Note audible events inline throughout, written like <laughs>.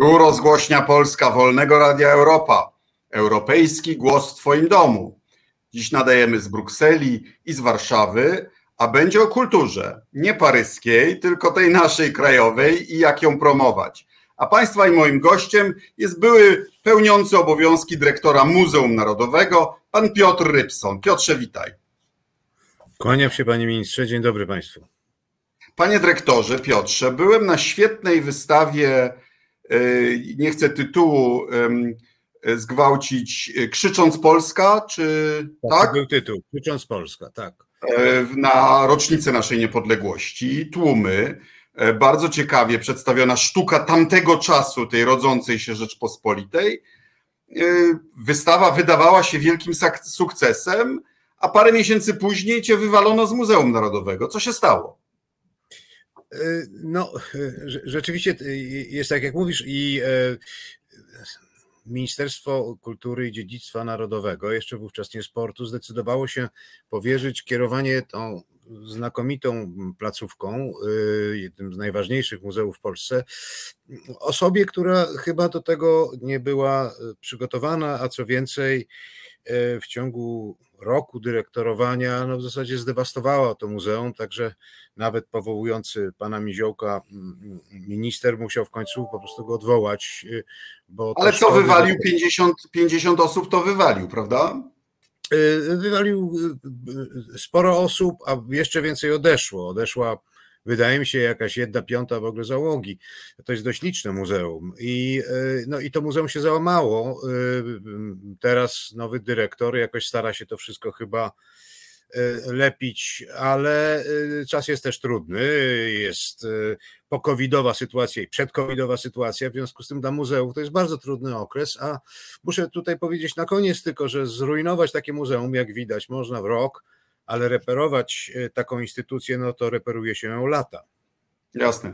Tu rozgłośnia Polska Wolnego Radia Europa. Europejski głos w Twoim domu. Dziś nadajemy z Brukseli i z Warszawy, a będzie o kulturze. Nie paryskiej, tylko tej naszej krajowej i jak ją promować. A Państwa i moim gościem jest były pełniący obowiązki dyrektora Muzeum Narodowego, pan Piotr Rybson. Piotrze, witaj. Kłaniam się panie ministrze, dzień dobry państwu. Panie dyrektorze, Piotrze, byłem na świetnej wystawie nie chcę tytułu zgwałcić, y, krzycząc Polska, czy tak? tak? był tytuł, krzycząc Polska, tak. E, na rocznicę naszej niepodległości, tłumy, bardzo ciekawie przedstawiona sztuka tamtego czasu, tej rodzącej się Rzeczpospolitej. Wystawa wydawała się wielkim sukcesem, a parę miesięcy później cię wywalono z Muzeum Narodowego. Co się stało? No, rzeczywiście jest tak, jak mówisz, i e, Ministerstwo Kultury i Dziedzictwa Narodowego, jeszcze wówczas nie sportu, zdecydowało się powierzyć kierowanie tą znakomitą placówką, e, jednym z najważniejszych muzeów w Polsce, osobie, która chyba do tego nie była przygotowana, a co więcej, e, w ciągu roku dyrektorowania no w zasadzie zdewastowała to muzeum, także nawet powołujący pana Miziołka minister musiał w końcu po prostu go odwołać. Y, bo Ale co wywalił 50, 50 osób, to wywalił, prawda? Y, wywalił sporo osób, a jeszcze więcej odeszło. Odeszła wydaje mi się, jakaś jedna piąta w ogóle załogi. To jest dość liczne muzeum. I, e, no, i to muzeum się załamało. E, teraz nowy dyrektor jakoś stara się to wszystko chyba e, lepić, ale czas jest też trudny, jest pokowidowa sytuacja i przedkowidowa sytuacja, w związku z tym dla muzeów to jest bardzo trudny okres, a muszę tutaj powiedzieć na koniec tylko, że zrujnować takie muzeum, jak widać, można w rok, ale reperować e, taką instytucję, no to reperuje się ją lata. Jasne.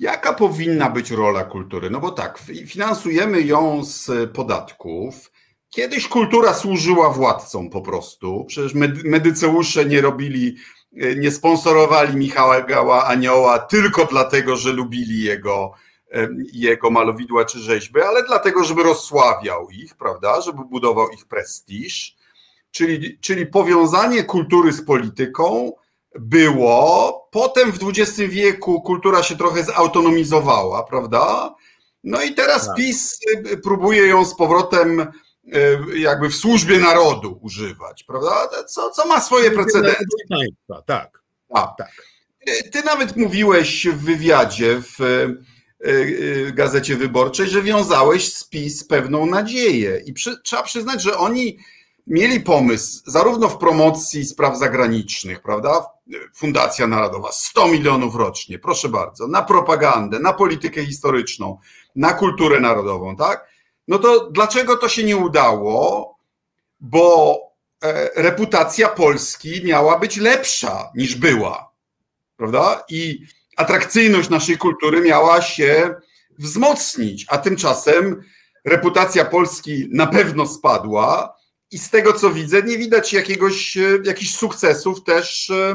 Jaka powinna być rola kultury? No bo tak, finansujemy ją z podatków. Kiedyś kultura służyła władcom po prostu. Przecież medyceusze nie robili, e, nie sponsorowali Michała Gała Anioła tylko dlatego, że lubili jego, e, jego malowidła czy rzeźby, ale dlatego, żeby rozsławiał ich, prawda, żeby budował ich prestiż czyli, czyli powiązanie kultury z polityką było. Potem w XX wieku kultura się trochę zautonomizowała, prawda? No i teraz tak. PiS y, próbuje ją z powrotem y, jakby w służbie narodu używać, prawda? Co, co ma swoje precedenty. Tak. A. tak. Ty nawet mówiłeś w wywiadzie w y, Gazecie Wyborczej, że wiązałeś z PiS pewną nadzieję. I przy, trzeba przyznać, że oni mieli pomysł zarówno w promocji spraw zagranicznych, prawda? Fundacja Narodowa 100 milionów rocznie, proszę bardzo, na propagandę, na politykę historyczną, na kulturę narodową, tak? No to dlaczego to się nie udało? Bo e, reputacja Polski miała być lepsza niż była, prawda? I atrakcyjność naszej kultury miała się wzmocnić, a tymczasem reputacja Polski na pewno spadła i z tego co widzę, nie widać jakiegoś, e, jakichś sukcesów też e,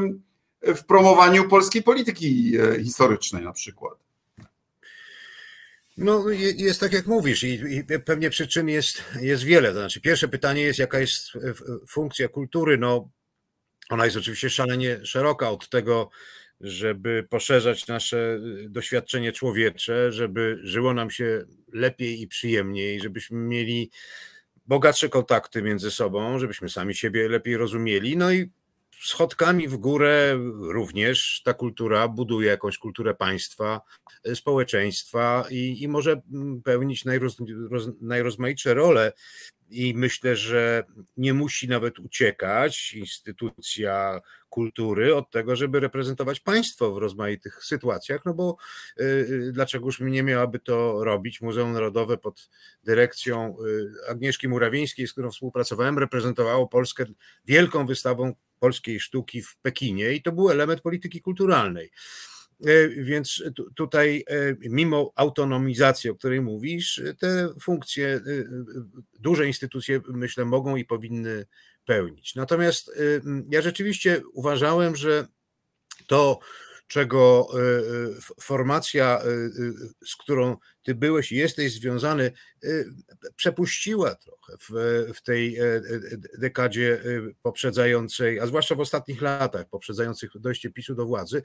w promowaniu polskiej polityki e, historycznej na przykład. No, jest tak jak mówisz, i, i, pewnie przyczyn jest, jest wiele. Znaczy, pierwsze pytanie jest, jaka jest funkcja kultury. No, ona jest oczywiście szalenie szeroka od tego, żeby poszerzać nasze doświadczenie człowiecze, żeby żyło nam się lepiej i przyjemniej, żebyśmy mieli bogatsze kontakty między sobą, żebyśmy sami siebie lepiej rozumieli. No i schodkami w górę również ta kultura buduje jakąś kulturę państwa, e, społeczeństwa i, i może mm, pełnić najroz, roz, najrozmaitsze role. I myślę, że nie musi nawet uciekać instytucja kultury od tego, żeby reprezentować państwo w rozmaitych sytuacjach, no bo y, y, dlaczegoż nie miałaby to robić? Muzeum Narodowe pod dyrekcją y, Agnieszki Murawińskiej, z którą współpracowałem, reprezentowało Polskę wielką wystawą polskiej sztuki w Pekinie i to był element polityki kulturalnej. E, więc tutaj, e, mimo autonomizacji, o której mówisz, te funkcje, e, duże instytucje, myślę, mogą i powinny pełnić. Natomiast ja rzeczywiście uważałem, że to, czego formacja, z którą ty byłeś i jesteś związany, y, przepuściła trochę w, w tej e, e, dekadzie y, poprzedzającej, a zwłaszcza w ostatnich latach poprzedzających dojście PiSu do władzy,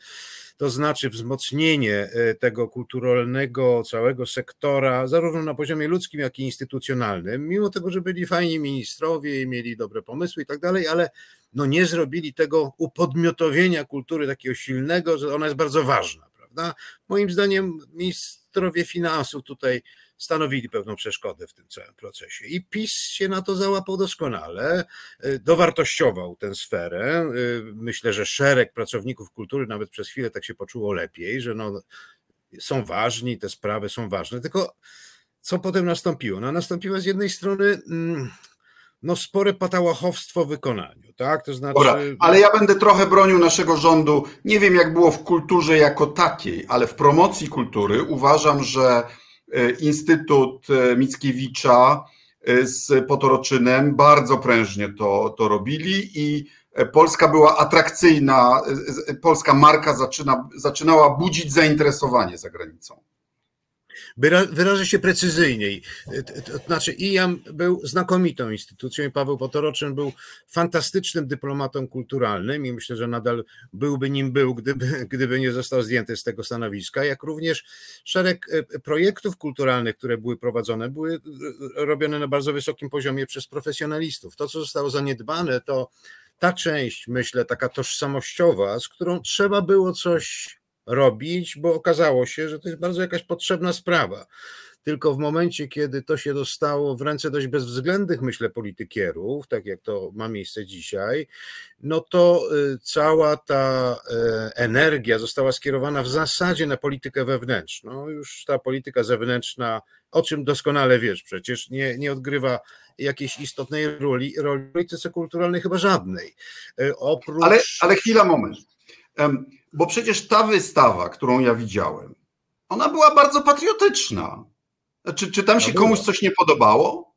to znaczy wzmocnienie e, tego kulturalnego całego sektora, zarówno na poziomie ludzkim, jak i instytucjonalnym, mimo tego, że byli fajni ministrowie i mieli dobre pomysły i tak dalej, ale no nie zrobili tego upodmiotowienia kultury takiego silnego, że ona jest bardzo ważna, prawda? Moim zdaniem ministrowie finansów tutaj stanowili pewną przeszkodę w tym całym procesie. I PiS się na to załapał doskonale, y, dowartościował tę sferę. Y, myślę, że szereg pracowników kultury nawet przez chwilę tak się poczuło lepiej, że no, są ważni, te sprawy są ważne. Tylko co potem nastąpiło? No, nastąpiło z jednej strony. Mm, no spore patałachowstwo w wykonaniu, tak? To znaczy... Dobra, ale ja będę trochę bronił naszego rządu. Nie wiem, jak było w kulturze jako takiej, ale w promocji kultury uważam, że e, Instytut e, Mickiewicza e, z Potoroczynem bardzo prężnie to, to robili i Polska była atrakcyjna, polska marka zaczyna, zaczynała budzić zainteresowanie za granicą. Wyrażę się precyzyjniej. To znaczy, IAM był znakomitą instytucją i Paweł Potoroczyn był fantastycznym dyplomatą kulturalnym i myślę, że nadal byłby nim był, gdyby, <laughs> gdyby nie został zdjęty z tego stanowiska, jak również szereg e, projektów kulturalnych, które były prowadzone, były robione na bardzo wysokim poziomie przez profesjonalistów. To, co zostało zaniedbane, to ta część, myślę, taka tożsamościowa, z którą trzeba było coś robić, bo okazało się, że to jest bardzo jakaś potrzebna sprawa. Tylko w momencie, kiedy to się dostało w ręce dość bezwzględnych, myślę, politykierów, tak jak to ma miejsce dzisiaj, no to y, cała ta y, energia została skierowana w zasadzie na politykę wewnętrzną. Już ta polityka zewnętrzna, o czym doskonale wiesz przecież, nie, nie odgrywa jakiejś istotnej roli, roli w polityce kulturalnej, chyba żadnej. Y, oprócz... Ale, ale chwila, moment. Bo przecież ta wystawa, którą ja widziałem, ona była bardzo patriotyczna. Czy, czy tam się komuś coś nie podobało?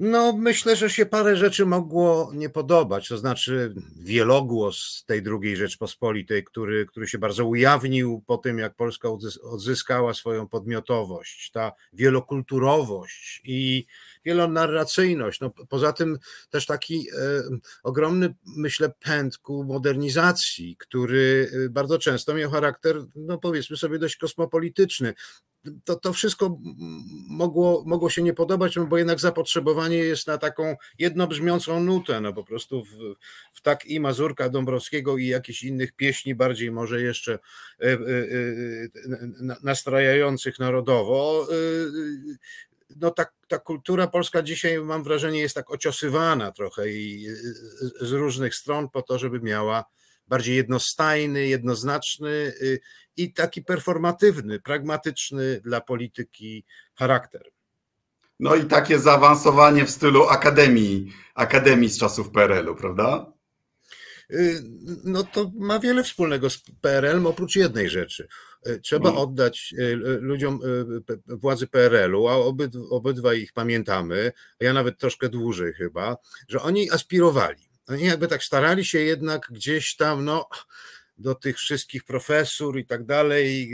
No, myślę, że się parę rzeczy mogło nie podobać. To znaczy, wielogłos tej drugiej Rzeczpospolitej, który, który się bardzo ujawnił po tym, jak Polska odzyskała swoją podmiotowość, ta wielokulturowość i wielonarracyjność. No, poza tym też taki e, ogromny, myślę, pęd ku modernizacji, który e, bardzo często miał charakter, no powiedzmy sobie, dość kosmopolityczny to, to wszystko mogło, mogło się nie podobać, no bo jednak zapotrzebowanie jest na taką jednobrzmiącą nutę, no po prostu w, w tak i Mazurka Dąbrowskiego i jakichś innych pieśni, bardziej może jeszcze e, e, e, nastrajających narodowo. No ta, ta kultura polska dzisiaj mam wrażenie jest tak ociosywana trochę i z różnych stron po to, żeby miała bardziej jednostajny, jednoznaczny y, i taki performatywny, pragmatyczny dla polityki charakter. No i takie zaawansowanie w stylu akademii, akademii z czasów PRL-u, prawda? Y, no to ma wiele wspólnego z PRL, oprócz jednej rzeczy. Y, trzeba no. oddać ludziom władzy PRL-u, a obydwa ich pamiętamy, a ja nawet troszkę dłużej chyba, że oni aspirowali oni jakby tak starali się jednak gdzieś tam, no, do tych wszystkich profesur i tak dalej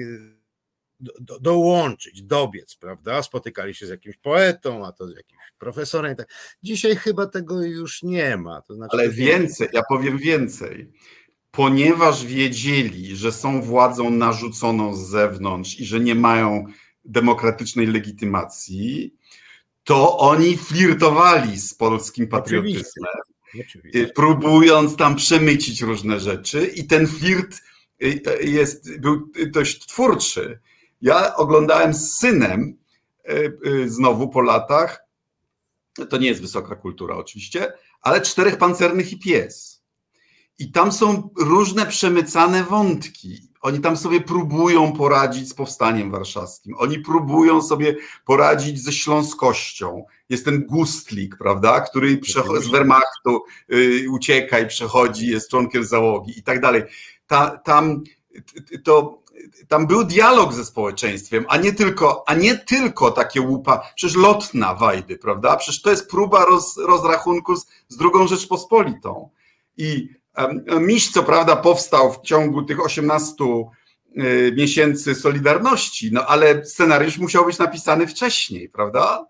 do, dołączyć, dobiec, prawda? Spotykali się z jakimś poetą, a to z jakimś profesorem. Tak. Dzisiaj chyba tego już nie ma. To znaczy, Ale więcej, ja powiem więcej. Ponieważ wiedzieli, że są władzą narzuconą z zewnątrz i że nie mają demokratycznej legitymacji, to oni flirtowali z polskim patriotyzmem. Oczywiście Y, próbując tam przemycić różne rzeczy i ten flirt y, jest, był dość twórczy. Ja oglądałem z synem y, znowu po latach, to nie jest wysoka kultura oczywiście, ale Czterech Pancernych i Pies. I tam są różne przemycane wątki. Oni tam sobie próbują poradzić z powstaniem warszawskim. Oni próbują sobie poradzić ze śląskością. Jest ten Gustlik, prawda, który z Wehrmachtu y, ucieka i przechodzi, jest członkiem załogi i tak dalej. Ta, tam, to, tam był dialog ze społeczeństwem, a nie tylko, a nie tylko takie łupa, przecież lotna Wajdy, prawda? Przecież to jest próba roz, rozrachunku z, z drugą Rzeczpospolitą. I Miś, co prawda, powstał w ciągu tych 18 miesięcy Solidarności, no ale scenariusz musiał być napisany wcześniej, prawda?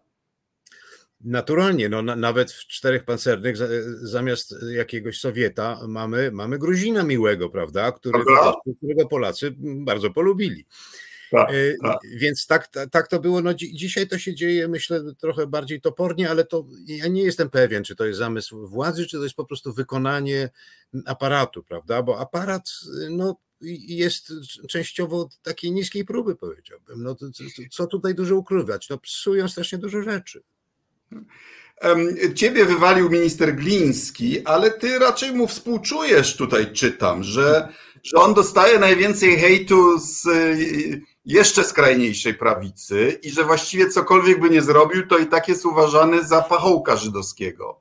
Naturalnie, no, na, nawet w czterech pancernych zamiast jakiegoś Sowieta mamy, mamy Gruzina miłego, prawda? Którego, którego Polacy bardzo polubili. Tak, tak. Więc tak, tak to było. No, dzisiaj to się dzieje, myślę, trochę bardziej topornie, ale to ja nie jestem pewien, czy to jest zamysł władzy, czy to jest po prostu wykonanie aparatu, prawda? Bo aparat no, jest częściowo takiej niskiej próby, powiedziałbym. No, co tutaj dużo ukrywać? No, psują strasznie dużo rzeczy. Ciebie wywalił minister Gliński, ale ty raczej mu współczujesz, tutaj czytam, że, że on dostaje najwięcej hejtu z jeszcze skrajniejszej prawicy i że właściwie cokolwiek by nie zrobił, to i tak jest uważany za pachołka żydowskiego.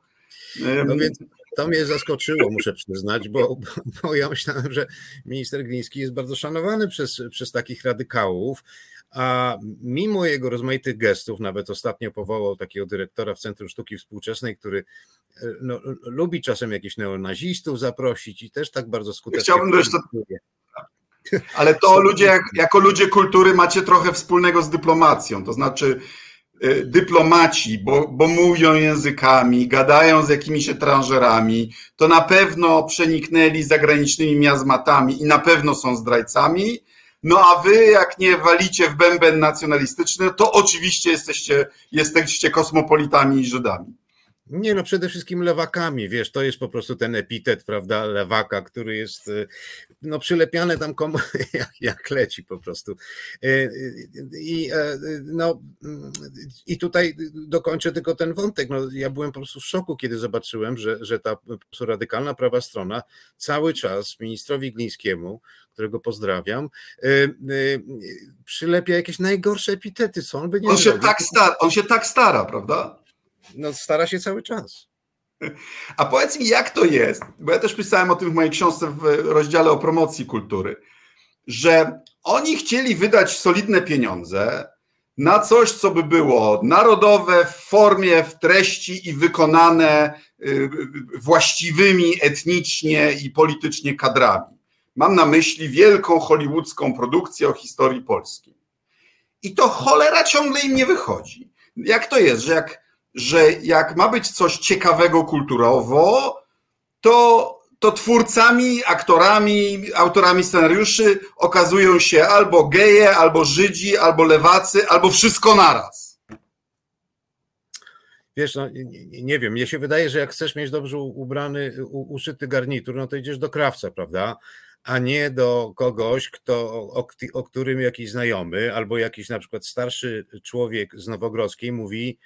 No więc to mnie zaskoczyło, muszę przyznać, bo, bo ja myślałem, że minister Gliński jest bardzo szanowany przez, przez takich radykałów, a mimo jego rozmaitych gestów, nawet ostatnio powołał takiego dyrektora w Centrum Sztuki Współczesnej, który no, lubi czasem jakichś neonazistów zaprosić i też tak bardzo skutecznie. Chciałbym jeszcze, ale to ludzie, jako ludzie kultury macie trochę wspólnego z dyplomacją, to znaczy y, dyplomaci, bo, bo mówią językami, gadają z jakimiś etranżerami, to na pewno przeniknęli zagranicznymi miazmatami i na pewno są zdrajcami, no a wy jak nie walicie w bęben nacjonalistyczny, to oczywiście jesteście, jesteście kosmopolitami i Żydami. Nie, no przede wszystkim lewakami, wiesz, to jest po prostu ten epitet, prawda, lewaka, który jest y, no przylepiany tam komu, <laughs> jak, jak leci po prostu. Y, I, e, no, I tutaj dokończę tylko ten wątek. No, ja byłem po prostu w szoku, kiedy zobaczyłem, że, że ta radykalna prawa strona cały czas ministrowi Glińskiemu, którego pozdrawiam, przylepia jakieś najgorsze epitety, co on by nie on się, tak stara, on się tak stara, prawda? no, stara się cały czas. A powiedz mi, jak to jest, bo ja też pisałem o tym w mojej książce w rozdziale o promocji kultury, że oni chcieli wydać solidne pieniądze na coś, co by było narodowe w formie, w treści i wykonane y, właściwymi etnicznie i politycznie kadrami. Mam na myśli wielką hollywoodzką produkcję o historii Polski. I to cholera ciągle im nie wychodzi. Jak to jest, że jak że jak ma być coś ciekawego kulturowo, to, to twórcami, aktorami, autorami scenariuszy okazują się albo geje, albo Żydzi, albo lewacy, albo wszystko naraz. Wiesz, no, nie, nie wiem, mnie się wydaje, że jak chcesz mieć dobrze ubrany, u, uszyty garnitur, no to idziesz do krawca, prawda? a nie do kogoś, kto, o, o, którym jakiś znajomy albo jakiś na przykład starszy człowiek z Nowogrodzkiej mówi,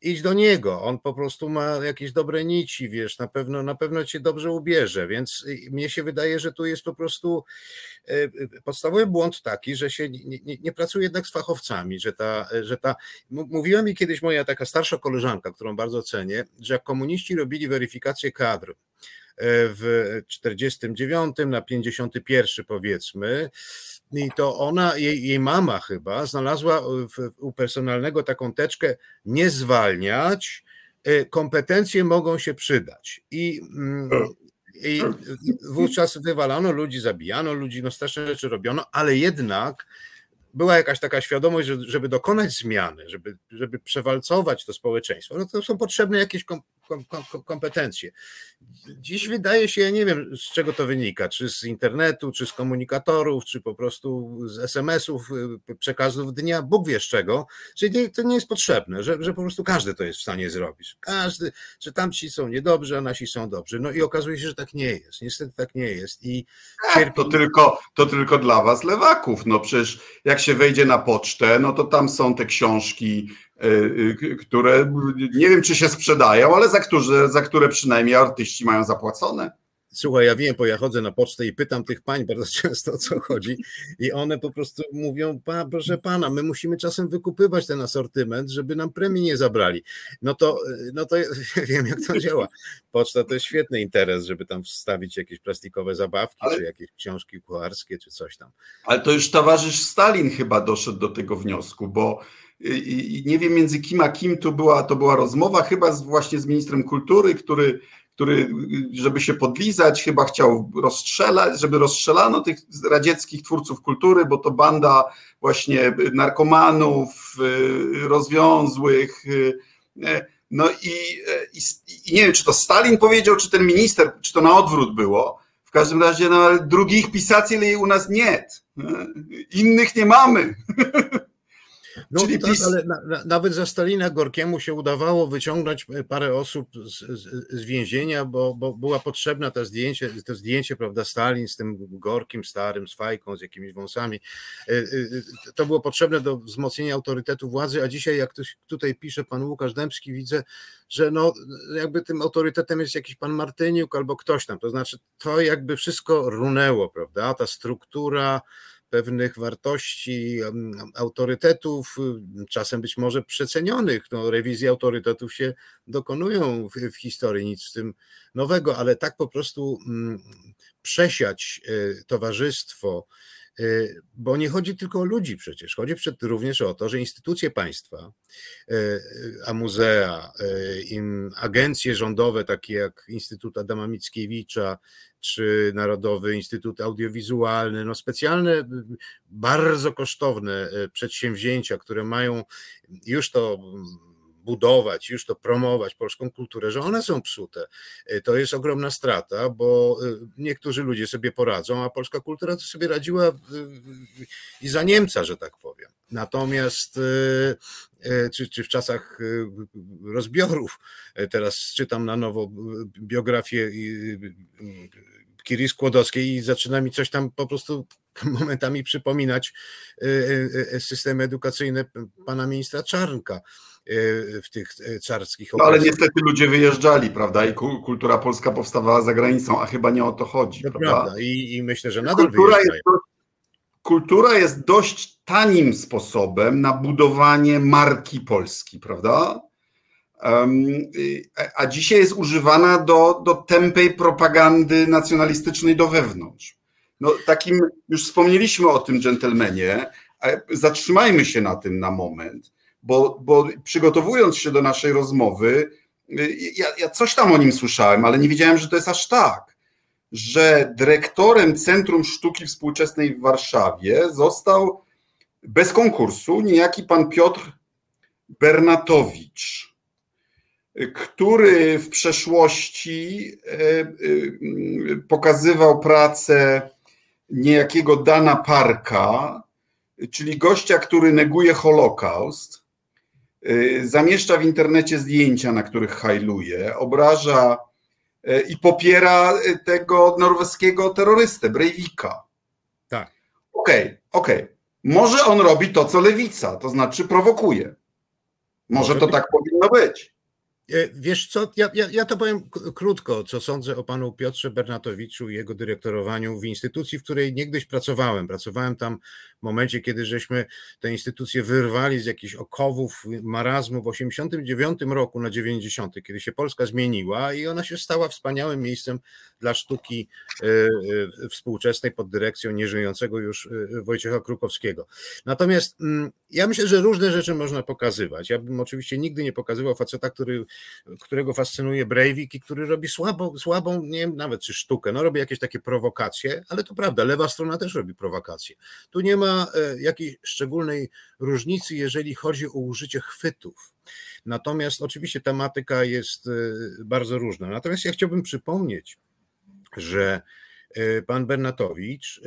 idź do niego, on po prostu ma jakieś dobre nici, wiesz, na pewno, na pewno cię dobrze ubierze, więc mnie się wydaje, że tu jest po prostu e, e, podstawowy błąd taki, że się nie, nie, nie pracuje jednak z fachowcami, że ta, że ta, mówiła mi kiedyś moja taka starsza koleżanka, którą bardzo cenię, że jak komuniści robili weryfikację kadr, e, w 49 na 51 powiedzmy, i to ona, jej, jej mama chyba, znalazła w, u personalnego taką teczkę nie zwalniać, e, kompetencje mogą się przydać. I, mm, i wówczas wywalano ludzi, zabijano ludzi, no straszne rzeczy robiono, ale jednak była jakaś taka świadomość, że, żeby dokonać zmiany, żeby, żeby przewalcować to społeczeństwo, no to są potrzebne jakieś kom, kom, kom, kompetencje. Dziś wydaje się, ja nie wiem z czego to wynika, czy z internetu, czy z komunikatorów, czy po prostu z SMS-ów, y, przekazów dnia, Bóg wie z czego, że nie, to nie jest potrzebne, że, że po prostu każdy to jest w stanie zrobić. Każdy, że tamci są niedobrzy, a nasi są dobrzy. No i okazuje się, że tak nie jest. Niestety tak nie jest. I cierpi... to, tylko, to tylko dla was lewaków. No przecież jak się wejdzie na pocztę, no to tam są te książki które nie wiem, czy się sprzedają, ale za które, za które przynajmniej artyści mają zapłacone. Słuchaj, ja wiem, bo ja chodzę na pocztę i pytam tych pań bardzo <laughs> często o co chodzi i one po prostu mówią, pa, proszę pana, my musimy czasem wykupywać ten asortyment, żeby nam premii nie zabrali. No to, no to <laughs> wiem jak to działa. Poczta to jest świetny interes, żeby tam wstawić jakieś plastikowe zabawki, ale, czy jakieś książki kucharskie, czy coś tam. Ale to już towarzysz Stalin chyba doszedł do tego wniosku, bo i nie wiem między kim a kim to była, to była rozmowa, chyba z, właśnie z ministrem kultury, który, który, żeby się podlizać, chyba chciał rozstrzelać, żeby rozstrzelano tych radzieckich twórców kultury, bo to banda właśnie narkomanów, rozwiązłych. No i, i, i nie wiem, czy to Stalin powiedział, czy ten minister, czy to na odwrót było. W każdym razie no, drugich pisaceli u nas nie. Innych nie mamy. <laughs> No Czyli tak, ale na, na, nawet za Stalina Gorkiemu się udawało wyciągnąć parę osób z, z, z, więzienia, bo, bo była potrzebna to zdjęcie, to zdjęcie, prawda, Stalin z tym Gorkim starym, z fajką, z jakimiś wąsami. E, e, to było potrzebne do wzmocnienia autorytetu władzy, a dzisiaj, jak ktoś tutaj pisze pan Łukasz Dębski, widzę, że no, jakby tym autorytetem jest jakiś pan Martyniuk albo ktoś tam. To znaczy, to jakby wszystko runęło, prawda? Ta struktura pewnych wartości, autorytetów, czasem być może przecenionych. No, rewizje autorytetów się dokonują w, w historii, nic w tym nowego, ale tak po prostu mm, przesiać e, towarzystwo, bo nie chodzi tylko o ludzi przecież, chodzi również o to, że instytucje państwa, e, a muzea, agencje rządowe takie jak Instytut Adama Mickiewicza, czy Narodowy Instytut Audiowizualny, no specjalne, bardzo kosztowne przedsięwzięcia, które mają już to budować, już to promować polską kulturę, że one są psute. E, to jest ogromna strata, bo e, niektórzy ludzie sobie poradzą, a polska kultura to sobie radziła i za Niemca, że tak powiem. Natomiast czy, czy w czasach rozbiorów, teraz czytam na nowo biografię Kiri Skłodowskiej i zaczyna mi coś tam po prostu momentami przypominać e, e, e, systemy edukacyjne pana ministra Czarnka w tych carskich no, Ale niestety ludzie wyjeżdżali, prawda? I kultura polska powstawała za granicą, a chyba nie o to chodzi. To prawda? prawda. I, I, myślę, że nadal kultura jest, kultura jest dość tanim sposobem na budowanie marki Polski, prawda? a dzisiaj jest używana do, do tępej propagandy nacjonalistycznej do wewnątrz. No, takim, już wspomnieliśmy o tym dżentelmenie, zatrzymajmy się na tym na moment, bo, bo przygotowując się do naszej rozmowy, y, ja, ja coś tam o nim słyszałem, ale nie wiedziałem, że to jest aż tak, że dyrektorem Centrum Sztuki Współczesnej w Warszawie został bez konkursu niejaki pan Piotr Bernatowicz który w przeszłości e, e, pokazywał pracę niejakiego Dana Parka, czyli gościa, który neguje Holokaust, zamieszcza w internecie zdjęcia, na których hajluje, obraża i popiera tego norweskiego terrorystę, Breivika. Tak. Okej, okay, okej. Okay. Może on robi to, co lewica, to znaczy prowokuje. Może, Może to tak powinno być. E, wiesz co, ja, ja, ja, to powiem krótko, co sądzę o panu Piotrze Bernatowiczu i jego dyrektorowaniu w instytucji, w której niegdyś pracowałem. Pracowałem tam w momencie, kiedy żeśmy tę instytucję wyrwali z jakichś okowów marazmu w 89 roku na 90, kiedy się Polska zmieniła i ona się stała wspaniałym miejscem dla sztuki e, e, współczesnej pod dyrekcją nieżyjącego już Wojciecha Krukowskiego. Natomiast mm, ja myślę, że różne rzeczy można pokazywać. Ja bym oczywiście nigdy nie pokazywał faceta, który którego fascynuje Breivik i który robi słabą, słabą, nie wiem nawet czy sztukę, no robi jakieś takie prowokacje, ale to prawda, lewa strona też robi prowokacje. Tu nie ma e, jakiejś szczególnej różnicy, jeżeli chodzi o użycie chwytów. Natomiast oczywiście tematyka jest e, bardzo różna. Natomiast ja chciałbym przypomnieć, że e, pan Bernatowicz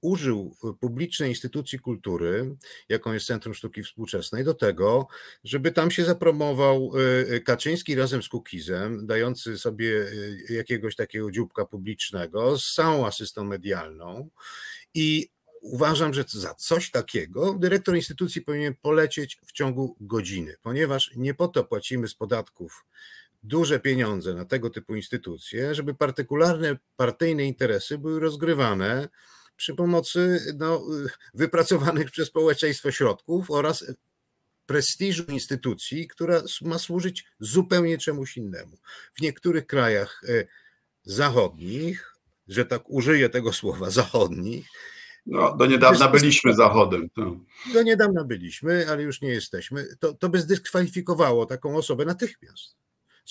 użył publicznej instytucji kultury, jaką jest Centrum Sztuki Współczesnej, do tego, żeby tam się zapromował e, Kaczyński razem z Kukizem, dający sobie e, jakiegoś takiego dzióbka publicznego z całą asystą medialną. I uważam, że za coś takiego dyrektor instytucji powinien polecieć w ciągu godziny, ponieważ nie po to płacimy z podatków duże pieniądze na tego typu instytucje, żeby partykularne partyjne interesy były rozgrywane przy pomocy no, wypracowanych przez społeczeństwo środków oraz prestiżu instytucji, która ma służyć zupełnie czemuś innemu. W niektórych krajach e, zachodnich, że tak użyję tego słowa, zachodnich, no, do niedawna byliśmy Zachodem. To. Do niedawna byliśmy, ale już nie jesteśmy. To, to by zdyskwalifikowało taką osobę natychmiast.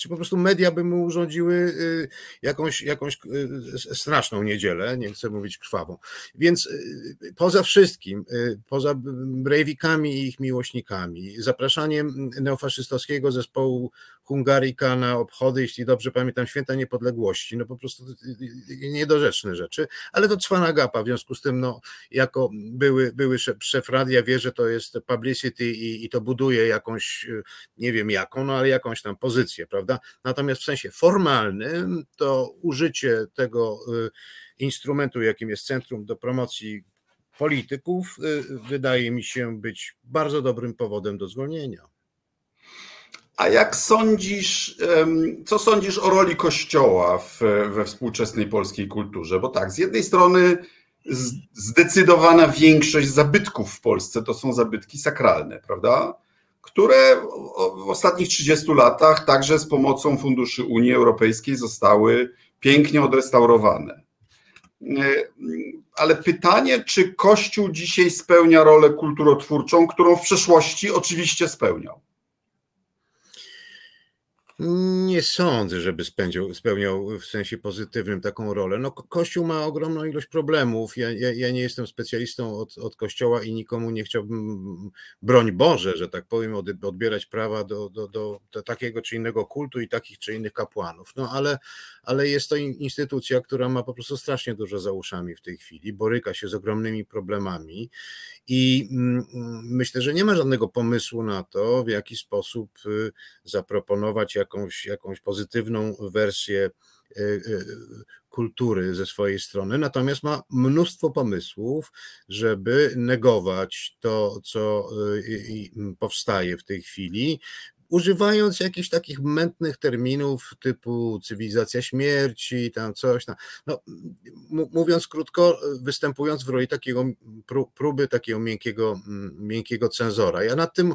Czy po prostu media by mu urządziły y, jakąś, jakąś y, straszną niedzielę, nie chcę mówić krwawą. Więc y, poza wszystkim, poza Brejwikami i ich miłośnikami, zapraszaniem neofaszystowskiego zespołu Hungarika na obchody, jeśli dobrze pamiętam, święta niepodległości, no po prostu niedorzeczne rzeczy, ale to cwana gapa, w związku z tym, no, jako były, były szef radia wie, że to jest publicity i, i to buduje jakąś, nie wiem jaką, no ale jakąś tam pozycję, prawda? Natomiast w sensie formalnym to użycie tego y, instrumentu, jakim jest Centrum do Promocji Polityków, y, wydaje mi się być bardzo dobrym powodem do zwolnienia. A jak sądzisz, co sądzisz o roli Kościoła w, we współczesnej polskiej kulturze? Bo tak, z jednej strony zdecydowana większość zabytków w Polsce to są zabytki sakralne, prawda? Które w ostatnich 30 latach także z pomocą funduszy Unii Europejskiej zostały pięknie odrestaurowane. Ale pytanie, czy Kościół dzisiaj spełnia rolę kulturotwórczą, którą w przeszłości oczywiście spełniał? Nie sądzę, żeby spełniał, spełniał w sensie pozytywnym taką rolę. No, Kościół ma ogromną ilość problemów. Ja, ja, ja, nie jestem specjalistą od, od Kościoła i nikomu nie chciałbym, broń Boże, że tak powiem, od, odbierać prawa do, do, do, do, takiego czy innego kultu i takich czy innych kapłanów. No ale, ale jest to instytucja, która ma po prostu strasznie dużo za uszami w tej chwili, boryka się z ogromnymi problemami i mm, myślę, że nie ma żadnego pomysłu na to, w jaki sposób y, zaproponować jakąś, jakąś pozytywną wersję y, y, kultury ze swojej strony, natomiast ma mnóstwo pomysłów, żeby negować to, co powstaje w tej chwili, używając jakichś takich mętnych terminów typu cywilizacja śmierci, tam coś tam. No, mówiąc krótko, występując w roli takiego próby takiego miękkiego, miękkiego cenzora. Ja nad tym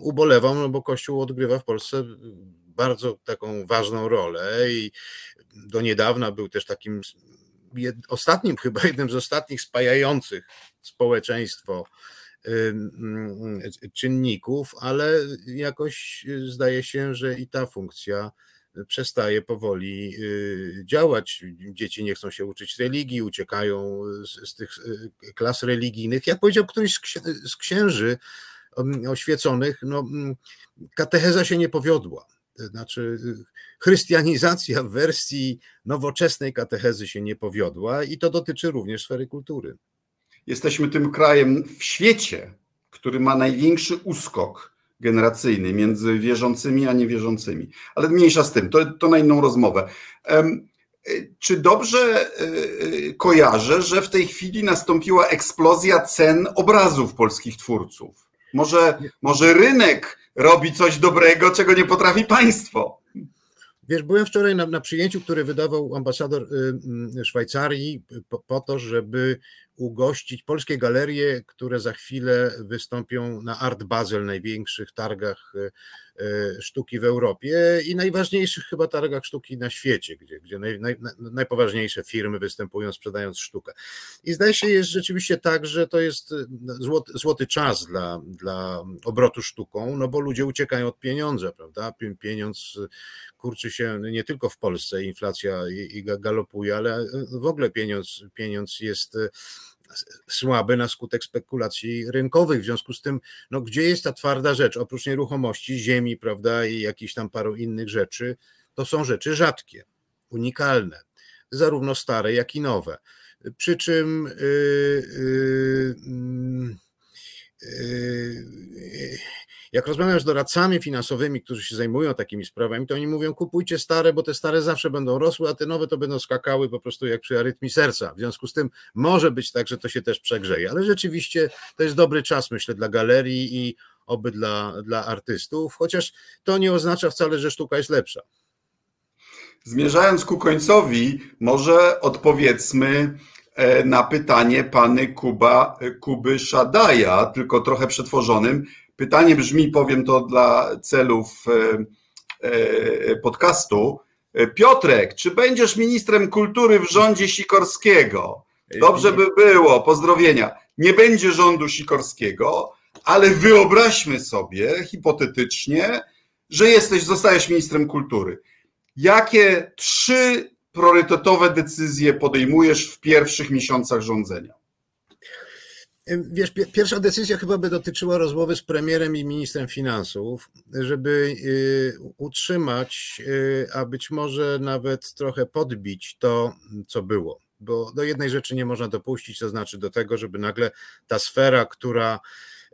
ubolewam, no bo Kościół odgrywa w Polsce bardzo taką ważną rolę i do niedawna był też takim ostatnim, chyba jednym z ostatnich spajających społeczeństwo czynników, ale jakoś zdaje się, że i ta funkcja przestaje powoli y, działać. Dzieci nie chcą się uczyć religii, uciekają z, z tych y, klas religijnych. Jak powiedział któryś z księży oświeconych, no, katecheza się nie powiodła. Znaczy, chrystianizacja w wersji nowoczesnej katechezy się nie powiodła i to dotyczy również sfery kultury. Jesteśmy tym krajem w świecie, który ma największy uskok generacyjny między wierzącymi a niewierzącymi. Ale mniejsza z tym, to, to na inną rozmowę. Czy dobrze e, e, kojarzę, że w tej chwili nastąpiła eksplozja cen obrazów polskich twórców? Może, może rynek robi coś dobrego, czego nie potrafi państwo? Wiesz, byłem wczoraj na, na przyjęciu, które wydawał ambasador y, Szwajcarii po, po, to, żeby ugościć polskie galerie, które za chwilę wystąpią na Art Basel, największych targach y, y, sztuki w Europie i najważniejszych chyba targach sztuki na świecie, gdzie, gdzie naj, naj, najpoważniejsze firmy występują sprzedając sztukę. I zdaje się, jest rzeczywiście tak, że to jest złoty, złoty czas dla, dla obrotu sztuką, no bo ludzie uciekają od pieniądza, prawda? Pieniądz kurczy się nie tylko w Polsce, inflacja i galopuje, ale w ogóle pieniądz, pieniądz jest e, słaby na skutek spekulacji rynkowych. W związku z tym, no, gdzie jest ta twarda rzecz? Oprócz nieruchomości, ziemi, prawda, i jakichś tam paru innych rzeczy, to są rzeczy rzadkie, unikalne, zarówno stare, jak i nowe. Przy czym yy, yy, yy, jak rozmawiam z doradcami finansowymi, którzy się zajmują takimi sprawami, to oni mówią: kupujcie stare, bo te stare zawsze będą rosły, a te nowe to będą skakały po prostu jak przy arytmii serca. W związku z tym może być tak, że to się też przegrzeje, ale rzeczywiście to jest dobry czas, myślę, dla galerii i oby dla, dla artystów, chociaż to nie oznacza wcale, że sztuka jest lepsza. Zmierzając ku końcowi, może odpowiedzmy e, na pytanie pany Kuba, Kuby Szadaja, tylko trochę przetworzonym. Pytanie brzmi, powiem to dla celów e, e, podcastu. Piotrek, czy będziesz ministrem kultury w rządzie Sikorskiego? Dobrze by było, pozdrowienia. Nie będzie rządu Sikorskiego, ale wyobraźmy sobie hipotetycznie, że jesteś, zostajesz ministrem kultury. Jakie trzy priorytetowe decyzje podejmujesz w pierwszych miesiącach rządzenia? Wiesz, pierwsza decyzja chyba by dotyczyła rozmowy z premierem i ministrem finansów, żeby y, utrzymać, y, a być może nawet trochę podbić to, co było. Bo do jednej rzeczy nie można dopuścić, to znaczy do tego, żeby nagle ta sfera, która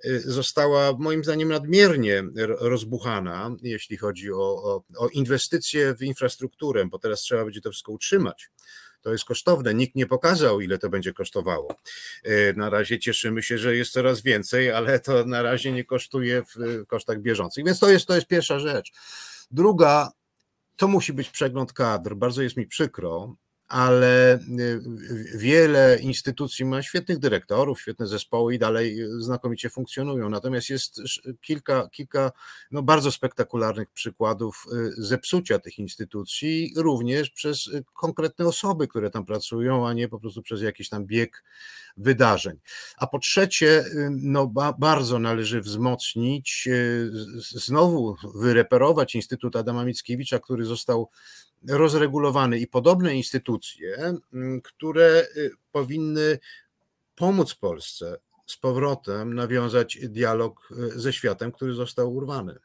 y, została moim zdaniem nadmiernie rozbuchana, jeśli chodzi o, o, o inwestycje w infrastrukturę, bo teraz trzeba będzie to wszystko utrzymać to jest kosztowne. Nikt nie pokazał, ile to będzie kosztowało. E, na razie cieszymy się, że jest coraz więcej, ale to na razie nie kosztuje w kosztach bieżących. Więc to jest, to jest pierwsza rzecz. Druga, to musi być przegląd kadr. Bardzo jest mi przykro, ale y, wiele instytucji ma świetnych dyrektorów, świetne zespoły i dalej znakomicie funkcjonują. Natomiast jest kilka, kilka no bardzo spektakularnych przykładów y, zepsucia tych instytucji, również przez y, konkretne osoby, które tam pracują, a nie po prostu przez jakiś tam bieg wydarzeń. A po trzecie, no ba, bardzo należy wzmocnić, znowu wyreperować Instytut Adama Mickiewicza, który został rozregulowany i podobne instytucje, które y, powinny pomóc Polsce z powrotem nawiązać dialog y, ze światem, który został urwany.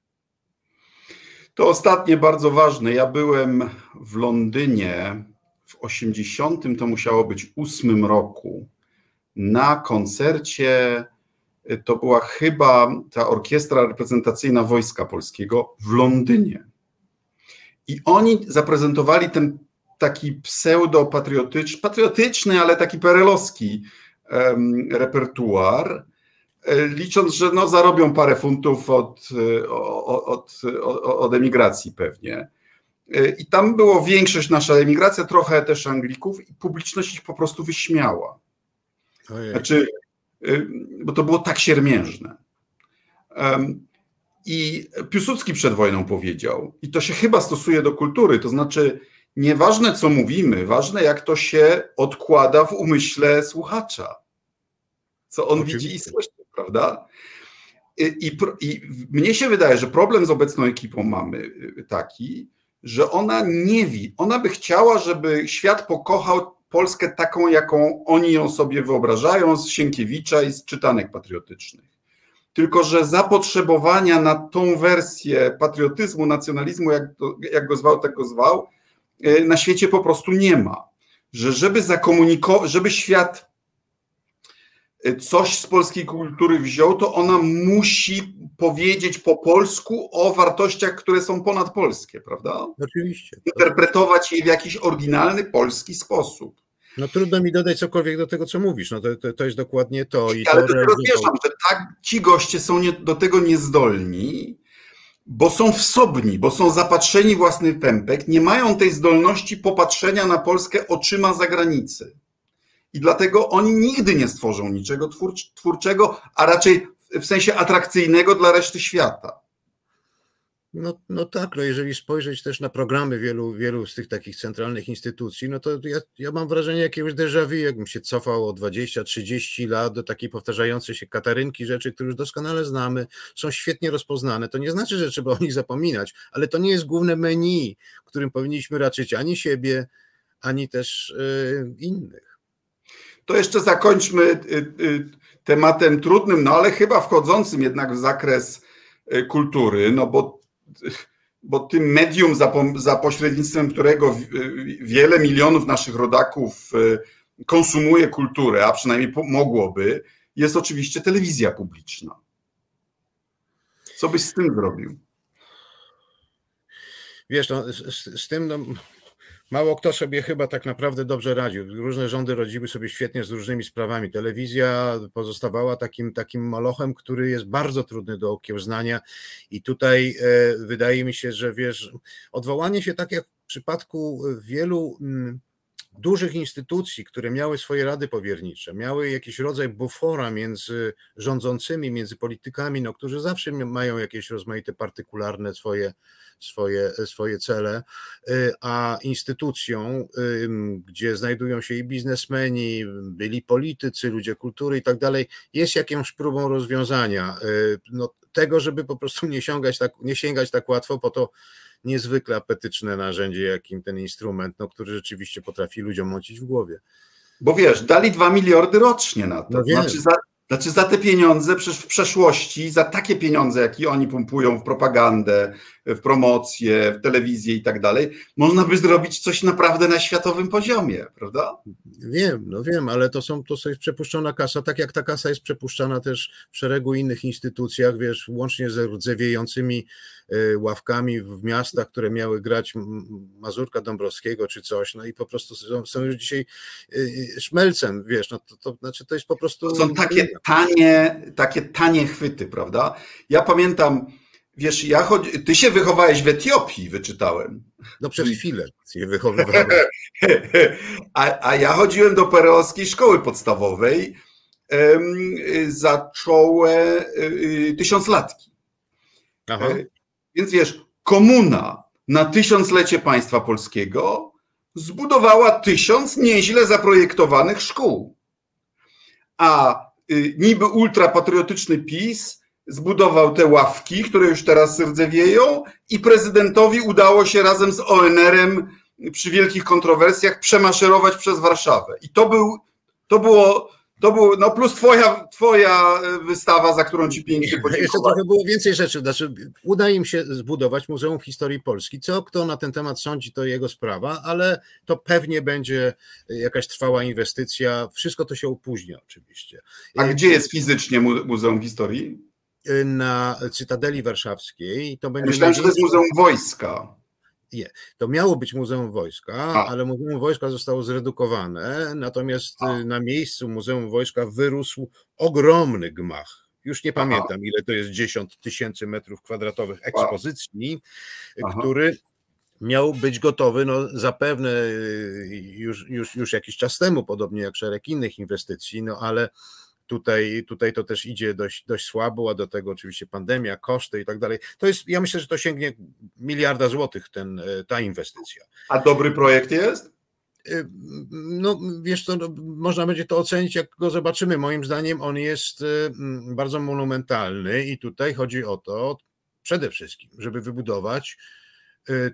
To ostatnie bardzo ważne. Ja byłem w Londynie w 80, to musiało być ósmym roku, na koncercie. Y, to była chyba ta orkiestra reprezentacyjna Wojska Polskiego w Londynie. I oni zaprezentowali ten taki pseudo-patriotyczny, patriotyczny, ale taki perelowski um, repertuar, e, licząc, że no, zarobią parę funtów od, od, od, od emigracji pewnie. E, I tam było większość nasza emigracja, trochę też Anglików, i publiczność ich po prostu wyśmiała. Ojej. Znaczy, e, bo to było tak siermiężne. Um, i Piłsudski przed wojną powiedział, i to się chyba stosuje do kultury, to znaczy nieważne co mówimy, ważne jak to się odkłada w umyśle słuchacza. Co on Oczywiście. widzi i słyszy, prawda? I, i, I mnie się wydaje, że problem z obecną ekipą mamy y, taki, że ona nie wie, ona by chciała, żeby świat pokochał Polskę taką, jaką oni ją sobie wyobrażają z Sienkiewicza i z czytanek patriotycznych tylko że zapotrzebowania na tą wersję patriotyzmu, nacjonalizmu, jak, to, jak go zwał, tak go zwał, e, na świecie po prostu nie ma. Że żeby zakomunikować, żeby świat e, coś z polskiej kultury wziął, to ona musi powiedzieć po polsku o wartościach, które są ponadpolskie, prawda? Oczywiście. Interpretować je w jakiś oryginalny polski sposób. No trudno mi dodać cokolwiek do tego, co mówisz. No to, to, to jest dokładnie to. I Ale to rozwieszam, że tak, ci goście są nie, do tego niezdolni, bo są wsobni, bo są zapatrzeni własny pępek, nie mają tej zdolności popatrzenia na Polskę oczyma zagranicy. I dlatego oni nigdy nie stworzą niczego twórczego, a raczej w sensie atrakcyjnego dla reszty świata. No, no tak, no jeżeli spojrzeć też na programy wielu, wielu z tych takich centralnych instytucji, no to ja, ja mam wrażenie jakiegoś déjà vu, jakbym się cofał o 20-30 lat do takiej powtarzającej się katarynki rzeczy, które już doskonale znamy, są świetnie rozpoznane. To nie znaczy, że trzeba o nich zapominać, ale to nie jest główne menu, którym powinniśmy raczyć ani siebie, ani też yy, innych. To jeszcze zakończmy y, y, tematem trudnym, no ale chyba wchodzącym jednak w zakres y, kultury, no bo bo tym medium, za, za pośrednictwem którego wiele milionów naszych rodaków e, konsumuje kulturę, a przynajmniej mogłoby, jest oczywiście telewizja publiczna. Co byś z tym zrobił? Wiesz, no, z, z tym no, Mało kto sobie chyba tak naprawdę dobrze radził. Różne rządy rodziły sobie świetnie z różnymi sprawami. Telewizja pozostawała takim, takim molochem, który jest bardzo trudny do okiełznania i tutaj e, wydaje mi się, że wiesz, odwołanie się tak jak w przypadku wielu mm, dużych instytucji, które miały swoje rady powiernicze, miały jakiś rodzaj bufora między rządzącymi, między politykami, no, którzy zawsze mają jakieś rozmaite partykularne swoje, swoje, swoje cele, y, a instytucją, gdzie znajdują się i biznesmeni, byli politycy, ludzie kultury i tak dalej, jest jakąś próbą rozwiązania y, no, tego, żeby po prostu nie sięgać tak, nie sięgać tak łatwo po to, niezwykle apetyczne narzędzie, jakim ten instrument, no, który rzeczywiście potrafi ludziom mącić w głowie. Bo wiesz, dali 2 miliardy rocznie na to. No znaczy, za, znaczy za te pieniądze, przecież w przeszłości, za takie pieniądze, jakie oni pompują w propagandę, w promocję, w telewizję i tak dalej, można by zrobić coś naprawdę na światowym poziomie, prawda? Wiem, no wiem, ale to są to jest przepuszczona kasa, tak jak ta kasa jest przepuszczana też w szeregu innych instytucjach, wiesz, łącznie z rdzewiejącymi ławkami w miastach, które miały grać Mazurka Dąbrowskiego czy coś, no i po prostu są, są już dzisiaj e, e, szmelcem, wiesz, no to, to znaczy to jest po prostu... Są takie tanie, takie tanie chwyty, prawda? Ja pamiętam Wiesz, ja chodzi... ty się wychowałeś w Etiopii, wyczytałem. No przez chwilę się wychowywałem. <laughs> a, a ja chodziłem do perelowskiej szkoły podstawowej. Um, zacząłem y, tysiąclatki. Aha. Więc wiesz, komuna na tysiąclecie państwa polskiego zbudowała tysiąc nieźle zaprojektowanych szkół. A y, niby ultrapatriotyczny PiS zbudował te ławki, które już teraz rdzewieją i prezydentowi udało się razem z ONR-em przy wielkich kontrowersjach przemaszerować przez Warszawę. I to był, to było, to było, no plus twoja, twoja wystawa, za którą ci pięknie podziękowałem. Jeszcze trochę było więcej rzeczy. Znaczy, uda im się zbudować Muzeum Historii Polski. Co kto na ten temat sądzi, to jego sprawa, ale to pewnie będzie jakaś trwała inwestycja. Wszystko to się opóźnia oczywiście. A gdzie jest fizycznie Muzeum Historii? na Cytadeli Warszawskiej. To będzie Myślałem, że to jest Muzeum Wojska. Nie, to miało być Muzeum Wojska, A. ale Muzeum Wojska zostało zredukowane, natomiast A. na miejscu Muzeum Wojska wyrósł ogromny gmach. Już nie pamiętam, ile to jest 10 tysięcy metrów kwadratowych ekspozycji, Aha. który miał być gotowy, no zapewne już, już, już jakiś czas temu, podobnie jak szereg innych inwestycji, no ale Tutaj, tutaj to też idzie dość, dość słabo, a do tego oczywiście pandemia, koszty i tak dalej. To jest, ja myślę, że to sięgnie miliarda złotych ten, e, ta inwestycja. A dobry projekt jest? E, no, wiesz co, no, można będzie to ocenić, jak go zobaczymy. Moim zdaniem on jest e, bardzo monumentalny i tutaj chodzi o to przede wszystkim, żeby wybudować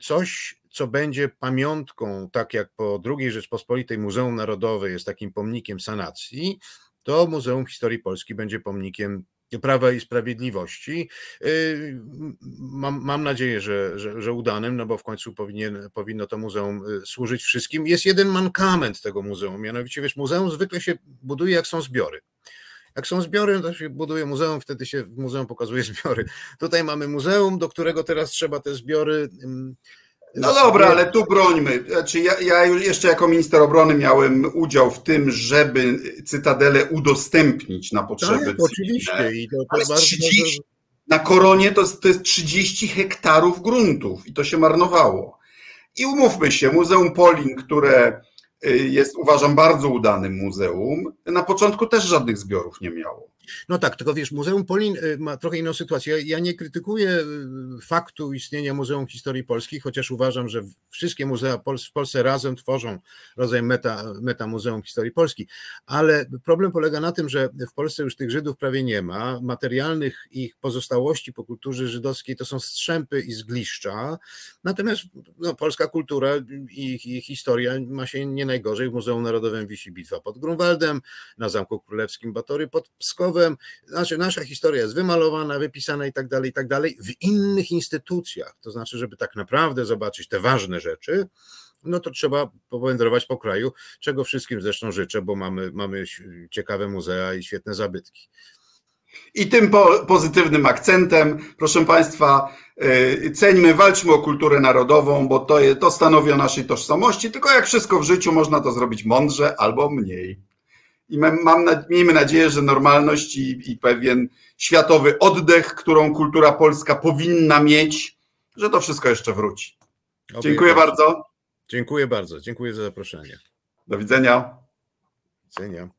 coś, co będzie pamiątką, tak jak po II Rzeczpospolitej Muzeum Narodowe jest takim pomnikiem sanacji, to Muzeum Historii Polski będzie pomnikiem Prawa i Sprawiedliwości. Y, mam, mam nadzieję, że, że, że, udanym, no bo w końcu powinien, powinno to muzeum y, służyć wszystkim. Jest jeden mankament tego muzeum, mianowicie wiesz, muzeum zwykle się buduje jak są zbiory. Jak są zbiory, to się buduje muzeum, wtedy się w muzeum pokazuje <laughs> zbiory. Tutaj mamy muzeum, do którego teraz trzeba te zbiory no dobra, ale tu brońmy. Znaczy ja, ja jeszcze jako minister obrony miałem udział w tym, żeby Cytadelę udostępnić na potrzeby tak, oczywiście. I to, to ale 30, na koronie to, to jest 30 hektarów gruntów i to się marnowało. I umówmy się, Muzeum Polin, które y, jest uważam bardzo udanym muzeum, na początku też żadnych zbiorów nie miało. No tak, tylko wiesz, Muzeum Polin y, ma trochę inną sytuację. Ja nie krytykuję y, faktu istnienia Muzeum Historii Polski, chociaż uważam, że wszystkie muzea w Polsce razem tworzą rodzaj meta, meta Muzeum Historii Polski. Ale problem polega na tym, że w Polsce już tych Żydów prawie nie ma. Materialnych ich pozostałości po kulturze żydowskiej to są strzępy i zgliszcza. Natomiast no, polska kultura i, i historia ma się nie najgorzej. W Muzeum Narodowym wisi bitwa pod Grunwaldem, na Zamku Królewskim Batory pod Pskowem, znaczy nasza historia jest wymalowana, wypisana i tak dalej, i tak dalej, w innych instytucjach. To znaczy, żeby tak naprawdę zobaczyć te ważne rzeczy, no to trzeba powędrować po kraju, czego wszystkim zresztą życzę, bo mamy, mamy ciekawe muzea i świetne zabytki. I tym po, pozytywnym akcentem, proszę Państwa, yy, ceńmy, walczmy o kulturę narodową, bo to, je, to stanowi o naszej tożsamości, tylko jak wszystko w życiu można to zrobić mądrze albo mniej. I mam, miejmy nadzieję, że normalność i, i pewien światowy oddech, którą kultura polska powinna mieć, że to wszystko jeszcze wróci. Dziękuję bardzo. Dziękuję bardzo. Dziękuję za zaproszenie. Do widzenia. Do widzenia.